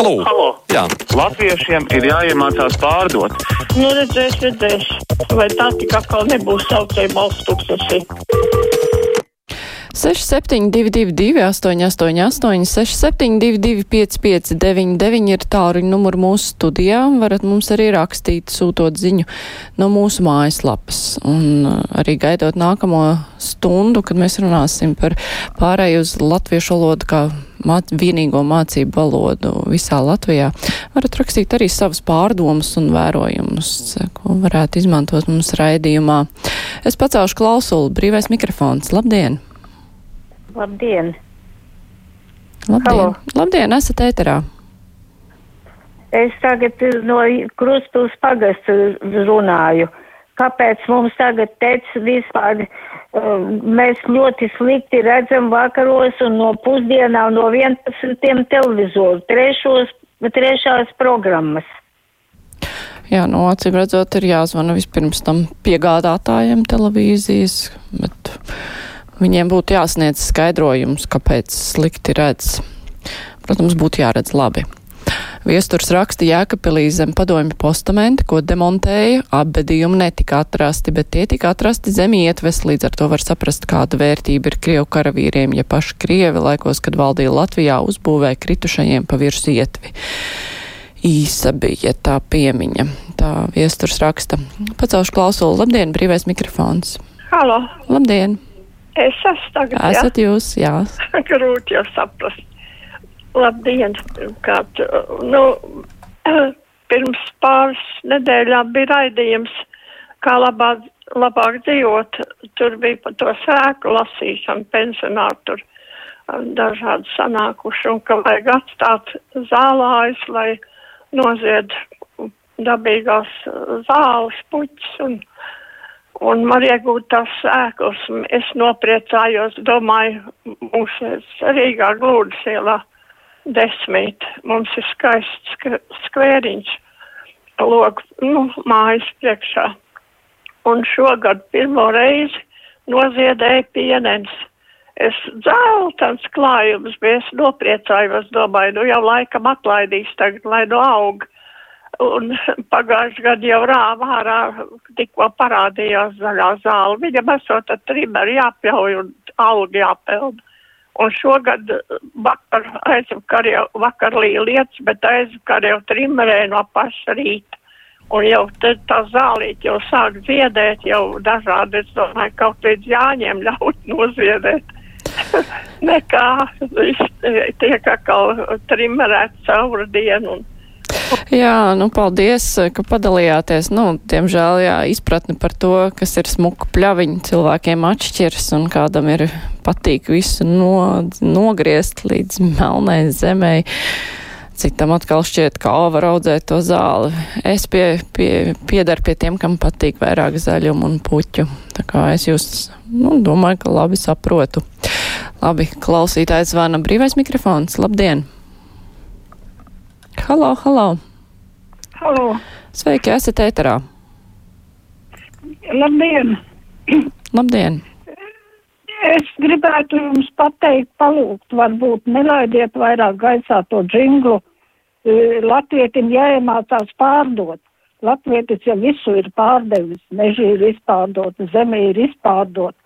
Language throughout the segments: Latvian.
Halo! Halo. Jā, Latviešiem ir jāiemācās pārdot. Nu, redzēs, redzēs. Vai tā tik atkal nebūs saucēja balsts tūkstoši? 6722, 888, 672, 559, ir tāluņa numuri mūsu studijā. Varat mums arī rakstīt, sūtot ziņu no mūsu mājaslapas. Un uh, arī gaidot nākamo stundu, kad mēs runāsim par pārēju uz latviešu valodu kā māc vienīgo mācību valodu visā Latvijā. Varat rakstīt arī savus pārdomus un vērojumus, ko varētu izmantot mums raidījumā. Es pacaušu klausulu, brīvais mikrofons. Labdien! Labdien! Labdien! Halo. Labdien, esat ēterā! Es tagad no Krustūs pagastu runāju. Kāpēc mums tagad teica vispār, uh, mēs ļoti slikti redzam vakaros un no pusdienām no 11 televizoru, trešos, trešās programmas. Jā, no acīm redzot, ir jāzvana vispirms tam piegādātājiem televīzijas, bet viņiem būtu jāsniedz skaidrojums, kāpēc slikti redz. Protams, būtu jāredz labi. Viesturs raksta Jēkabpilī zem padomju postamenti, ko demontēja, apbedījumi netika atrasti, bet tie tika atrasti zem ietves, līdz ar to var saprast, kāda vērtība ir Krievu karavīriem, ja paši Krievi laikos, kad valdīja Latvijā, uzbūvēja kritušajiem pa virs ietvi. Īsa bija tā piemiņa, tā viesturs raksta. Pacelšu klausulu, labdien, brīvais mikrofons. Halo, Labdien, es esmu tagad. esat jūs, jā. Jā, grūti jau saprast. Labdien, pirmkārt. Nu, pirms pāris nedēļām bija raidījums, kā labāk, labāk dzīvot. Tur bija par to sēku lasīšanu, pensionāru tur um, dažādi sanākuši, un ka vajag atstāt zālājus, lai nozied dabīgās uh, zāles, puķis un, un man iegūt tās sēklas. Es nopriecājos, domāju, mūsu Rīgā glūdas ielā desmit. Mums ir skaists sk skvēriņš, log, nu, mājas priekšā. Un šogad pirmo reizi noziedēja pienens. Es dzeltens klājums, bet es nopriecājos, domāju, nu jau laikam atlaidīs tagad, lai nu aug. Un pagājuši gadu jau rāvā ārā tikko parādījās zaļā zāle. Viņam esot ar trimeru jāpļauj un algi jāpelda. Un šogad vakar, aizvakar jau vakar līja lietas, bet aizvakar jau trimerē no paša rīta. Un jau tā zālīt jau sāk ziedēt, jau dažādi, es domāju, kaut līdz jāņem ļaut noziedēt. Nekā, tiek atkal trimerēts cauri dienu. Un, Jā, nu paldies, ka padalījāties. Nu, diemžēl, jā, izpratni par to, kas ir smuka pļaviņa cilvēkiem atšķirs un kādam ir patīk visu no, nogriezt līdz melnai zemei. Citam atkal šķiet, ka o, var audzēt to zāli. Es pie, pie, piedaru pie tiem, kam patīk vairāk zaļumu un puķu. Tā kā es jūs, nu, domāju, ka labi saprotu. Labi, klausītājs zvana brīvais mikrofons. Labdien! Halo, halo! halo, Sveiki, esat ēterā! labdien! Labdien! Es gribētu jums pateikt, palūgt, varbūt nelaidiet vairāk gaisā to džinglu. E, Latvietim jāiemācās pārdot. Latvietis jau visu ir pārdevis, meži ir izpārdota, zeme ir izpārdota,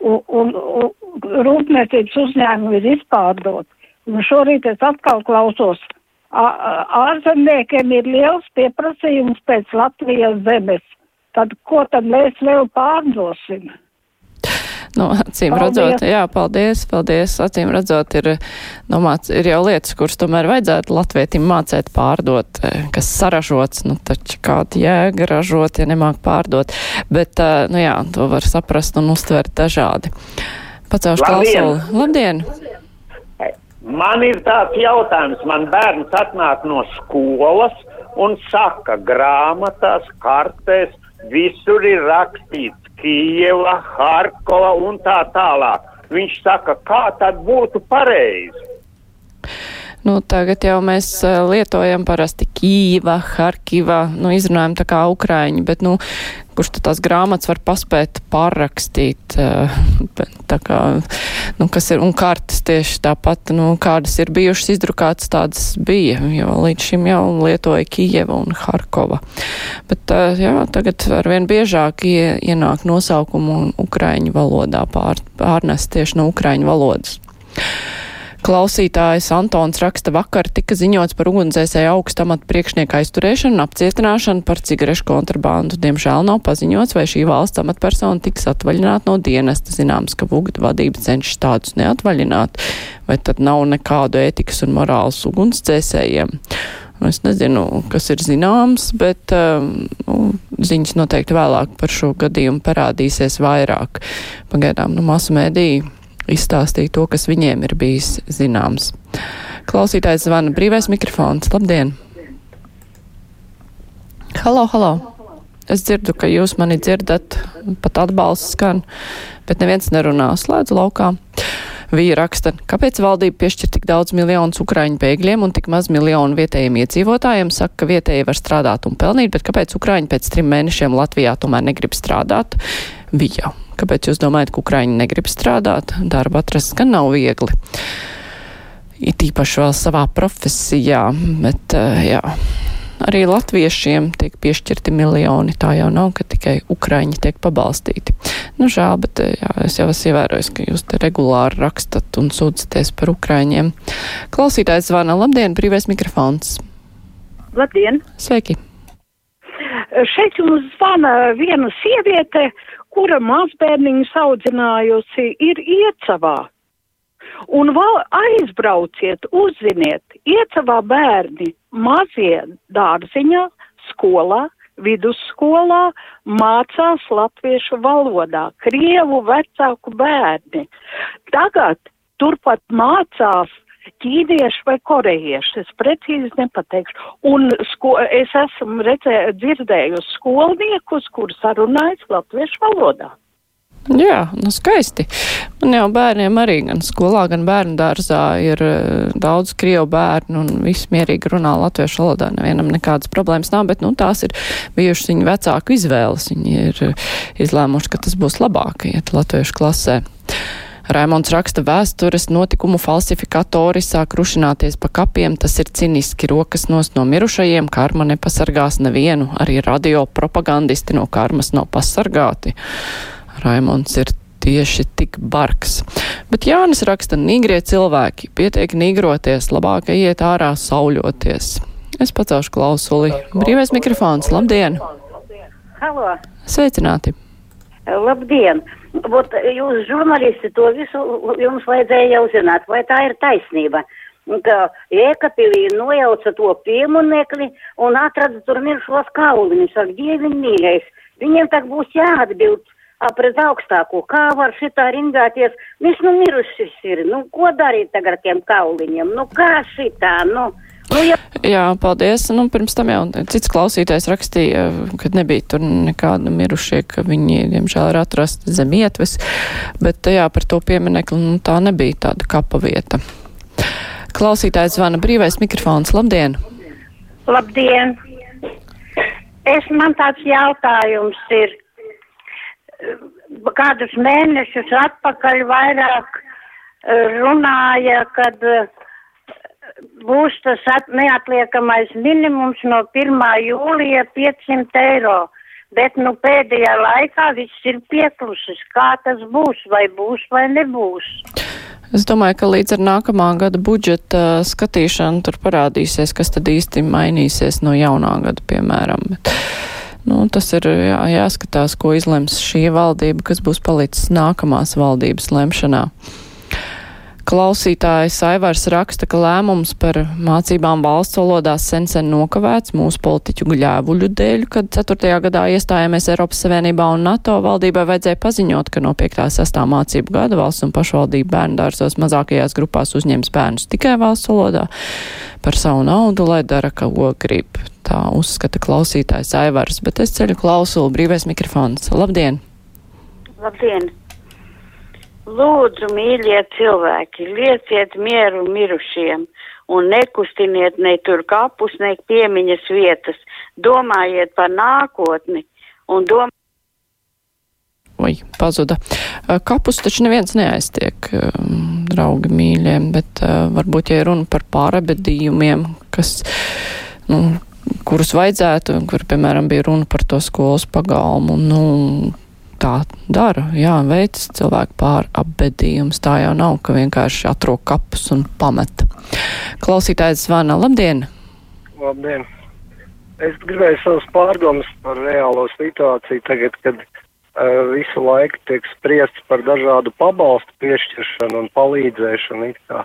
un, un, un rūpniecības uzņēmumi ir izpārdota. Un šorīt es atkal klausos, ārzemniekiem ir liels pieprasījums pēc Latvijas zemes. Tad ko tad mēs vēl pārdosim? Nu, acīm Paldies. redzot, jā, paldies, paldies. Acīm redzot, ir, nu, māc, ir jau lietas, kuras tomēr vajadzētu latvietim mācēt pārdot, eh, kas saražots, nu, taču kāda jēga ražot, ja nemāk pārdot. Bet, eh, nu jā, to var saprast un uztvert dažādi. Labdien! klausuli. Labdien! Man ir tāds jautājums, man bērns atnāk no skolas un saka, grāmatās, kartēs, visur ir rakstīts Kijeva, Harkova un tā tālāk. Viņš saka, kā tad būtu pareizi? Nu, tagad jau mēs lietojam parasti Kīva, Harkiva, nu, izrunājam tā kā Ukraiņi, bet, nu, kurš tās grāmatas var paspēt pārrakstīt, eh, kā, nu, kas ir, un kartas tieši tāpat, nu, kādas ir bijušas izdrukātas, tādas bija, jo līdz šim jau lietoja Kijeva un Harkova. Bet, eh, jā, tagad arvien biežāk ienāk nosaukumu Ukraiņu valodā pār, pārnest tieši no Ukraiņu valodas. Klausītājs Antons raksta vakar tika ziņots par ugunsdzēsēju augstamatu priekšnieku aizturēšanu un apcietināšanu par cigarešu kontrabandu. Diemžēl nav paziņots, vai šī valsts amatpersona tiks atvaļināta no dienesta. Zināms, ka Vugda vadība cenšas tādus neatvaļināt, vai tad nav nekādu ētikas un morāls ugunsdzēsējiem. Es nezinu, kas ir zināms, bet um, nu, ziņas noteikti vēlāk par šo gadījumu parādīsies vairāk. Pagaidām, nu, masu mēdīja izstāstīja to, kas viņiem ir bijis zināms. Klausītājs zvana brīvais mikrofons. Labdien! Halo, halo! Es dzirdu, ka jūs mani dzirdat, pat atbalsts skan, bet neviens nerunā. Slēdzu laukā. Vīja raksta, kāpēc valdība piešķir tik daudz miljonus ukraiņu bēgļiem un tik maz miljonu vietējiem iedzīvotājiem, saka, ka vietēji var strādāt un pelnīt, bet kāpēc ukraiņi pēc trim mēnešiem Latvijā tomēr negrib strādāt? Vija. Kāpēc jūs domājat, ka Ukraiņi negrib strādāt? Darba atrast gan nav viegli. It īpaši vēl savā profesijā, bet eh, jā. Arī latviešiem tiek piešķirti miljoni. Tā jau nav, ka tikai ukraiņi tiek pabalstīti. Nu, žēl, bet eh, jā, es jau esmu ievērojis, ka jūs te regulāri rakstat un sūdzaties par ukraiņiem. Klausītājs zvana. Labdien, brīvais mikrofons. Labdien! Sveiki! Šeit jums zvana viena sieviete, kura mazbērniņus audzinājusi, ir iecavā. Un vēl aizbrauciet, uzziniet, iecavā bērni mazie dārziņā, skolā, vidusskolā mācās latviešu valodā, krievu vecāku bērni. Tagad turpat mācās ķīniešu vai korejiešu, es precīzi nepateikšu. Un sko, es esmu redzē, dzirdējusi skolniekus, kurus sarunājas latviešu valodā. Jā, nu skaisti. Man jau bērniem arī gan skolā, gan bērnu dārzā ir uh, daudz krievu bērnu un visi mierīgi runā latviešu valodā. Nevienam nekādas problēmas nav, bet nu, tās ir bijušas viņu vecāku izvēles. Viņi ir uh, izlēmuši, ka tas būs labāk iet latviešu klasē. Raimons raksta vēstures notikumu falsifikatori sāk rušināties pa kapiem, tas ir ciniski rokas nost no mirušajiem, karma nepasargās nevienu, arī radio propagandisti no karmas nav pasargāti. Raimons ir tieši tik bargs. Bet Jānis raksta, nīgrie cilvēki, pietiek nīgroties, labāk iet ārā sauļoties. Es pacelšu klausuli. Brīvais mikrofons, labdien! Halo! Sveicināti! Labdien! Būt, jūs žurnālisti to visu jums vajadzēja jau zināt, vai tā ir taisnība. Ka Jēkabīlī nojauca to pieminekli un atrada tur miršos kauliņus, ar dieviņu mīļais. Viņiem tak būs jāatbild pret augstāko, kā var šitā ringāties. Viņš nu mirušs ir, nu ko darīt tagad ar tiem kauliņiem, nu kā šitā, nu. Nu, ja... Jā, paldies. Nu, pirms tam jau cits klausītājs rakstīja, ka nebija tur nekāda mirušie, ka viņi, diemžēl, ir atrasti zem ietves, bet jā, par to pieminekli, nu, tā nebija tāda kapa vieta. Klausītājs zvana brīvais mikrofons. Labdien! Labdien! Es man tāds jautājums ir. Kādus mēnešus atpakaļ vairāk runāja, kad uh, būs tas at, neatliekamais minimums no 1. jūlija 500 eiro. Bet nu pēdējā laikā viss ir pieklusis. Kā tas būs, vai būs, vai nebūs? Es domāju, ka līdz ar nākamā gada budžeta skatīšanu tur parādīsies, kas tad īsti mainīsies no jaunā gada, piemēram. Bet, nu, tas ir jā, jāskatās, ko izlems šī valdība, kas būs palicis nākamās valdības lemšanā. Klausītājs Aivars raksta, ka lēmums par mācībām valsts valodās sen sen nokavēts mūsu politiķu gļēvuļu dēļ, kad 4. gadā iestājāmies Eiropas Savienībā un NATO valdībai vajadzēja paziņot, ka no 5. 6. mācību gada valsts un pašvaldību bērnu dārzos mazākajās grupās uzņems bērnus tikai valsts valodā par savu naudu, lai dara, ka grib. Tā uzskata klausītājs Aivars, bet es ceļu klausulu brīvais mikrofons. Labdien! Labdien! Lūdzu, mīļie cilvēki, lieciet mieru mirušiem un nekustiniet ne tur kapus, ne piemiņas vietas. Domājiet par nākotni un domājiet. Oi, pazuda. Kapus taču neviens neaiztiek, draugi mīļie, bet varbūt, ja runa par pārabedījumiem, kas, nu, kurus vajadzētu, kur, piemēram, bija runa par to skolas pagalmu, nu, tā dara, jā, veids cilvēku pārabedījums. Tā jau nav, ka vienkārši atrok kapus un pameta. Klausītājs zvana, labdien! Labdien! Es gribēju savus pārdomas par reālo situāciju tagad, kad uh, visu laiku tiek spriests par dažādu pabalstu piešķiršanu un palīdzēšanu. Uh,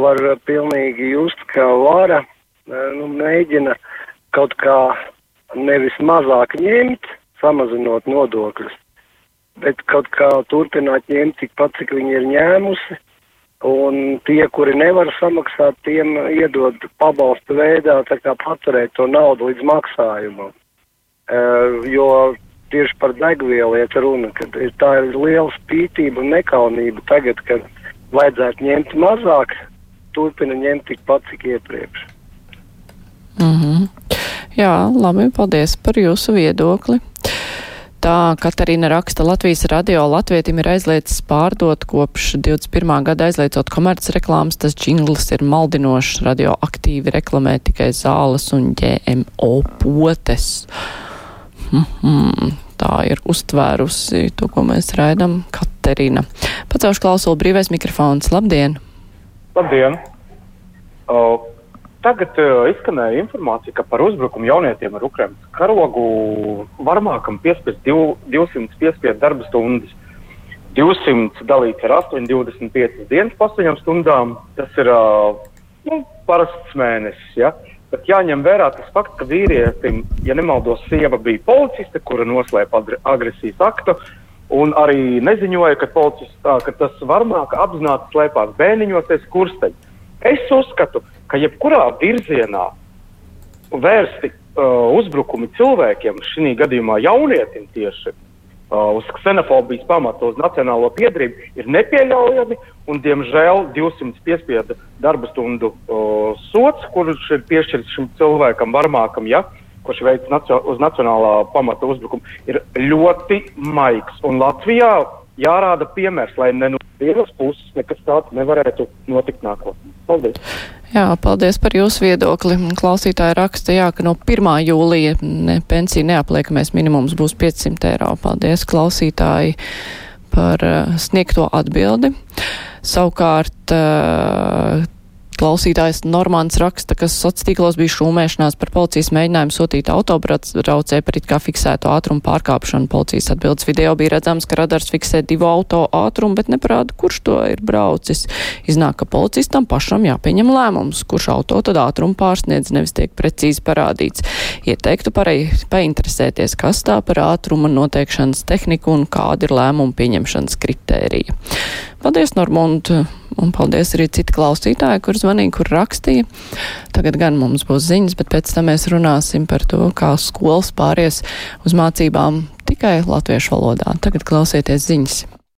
var pilnīgi just, ka vara uh, nu, mēģina kaut kā nevis mazāk ņemt, samazinot nodokļus, bet kaut kā turpināt ņemt tikpat, cik viņi ir ņēmusi, un tie, kuri nevar samaksāt, tiem iedod pabalstu veidā, tā kā paturēt to naudu līdz maksājumam. Uh, jo tieši par degvielu iet runa, ka tā ir liela spītība un nekaunība tagad, kad vajadzētu ņemt mazāk, turpina ņemt tikpat, cik iepriekš. Mm -hmm. Jā, labi, paldies par jūsu viedokli. Tā Katarina raksta Latvijas radio latvietim ir aizliedzis pārdot kopš 21. gada aizliedzot komerces reklāmas, tas džingls ir maldinošs, radio aktīvi reklamē tikai zāles un GMO potes. Mm -hmm. Tā ir uztvērusi to, ko mēs raidam, Katerina. Pacaušu klausulu brīvais mikrofons. Labdien! Labdien! Uh, tagad uh, izskanēja informācija, ka par uzbrukumu jaunietiem ar Ukrainas karogu varmākam piespiest div, 200 piespiedu darba stundas. 200 dalīts ar 8, 25 dienas pa 8 stundām. Tas ir uh, nu, parasts mēnesis. Ja? Bet jāņem vērā tas fakts, ka vīrietim, ja nemaldos, sieva bija policiste, kura noslēpa agresijas aktu, un arī neziņoja, ka, tā, ka tas varmāk apzināti slēpās bēniņos aiz kursteņa. Es uzskatu, ka jebkurā virzienā vērsti uh, uzbrukumi cilvēkiem, šī gadījumā jaunietim tieši uh, uz ksenofobijas pamata, uz nacionālo piedrību, ir nepieļaujami. Un, diemžēl 200 piespiedu darba stundu uh, sots, kurš ir piešķirts šim cilvēkam, varmākam, ja, kurš veids nacio uz nacionālā pamata uzbrukumu, ir ļoti maigs. Un Latvijā jārāda piemērs, lai ne no vienas puses nekas tāds nevarētu notikt nākotnē. Paldies! Jā, paldies par jūsu viedokli. Klausītāji raksta, jā, ka no 1. jūlija ne, pensija neapliekamais minimums būs 500 eiro. Paldies, klausītāji, par uh, sniegto atbildi. Savukārt, uh, Klausītājs Normāns raksta, ka sociālos tīklos bija šūmēšanās par policijas mēģinājumu sūtīt autobraucēju par it kā fiksēto ātrumu pārkāpšanu. Policijas atbildes video bija redzams, ka radars fiksē divu auto ātrumu, bet neparāda, kurš to ir braucis. Iznāk, ka policistam pašam jāpieņem lēmums, kurš auto tad ātrumu pārsniedz, nevis tiek precīzi parādīts. Ieteiktu parei painteresēties, kas tā par ātruma noteikšanas tehniku un kāda ir lēmuma pieņemšanas kritērija. Paldies, Normund! Un paldies arī citi klausītāji, kur zvanīja, kur rakstīja. Tagad gan mums būs ziņas, bet pēc tam mēs runāsim par to, kā skolas pāries uz mācībām tikai latviešu valodā. Tagad klausieties ziņas.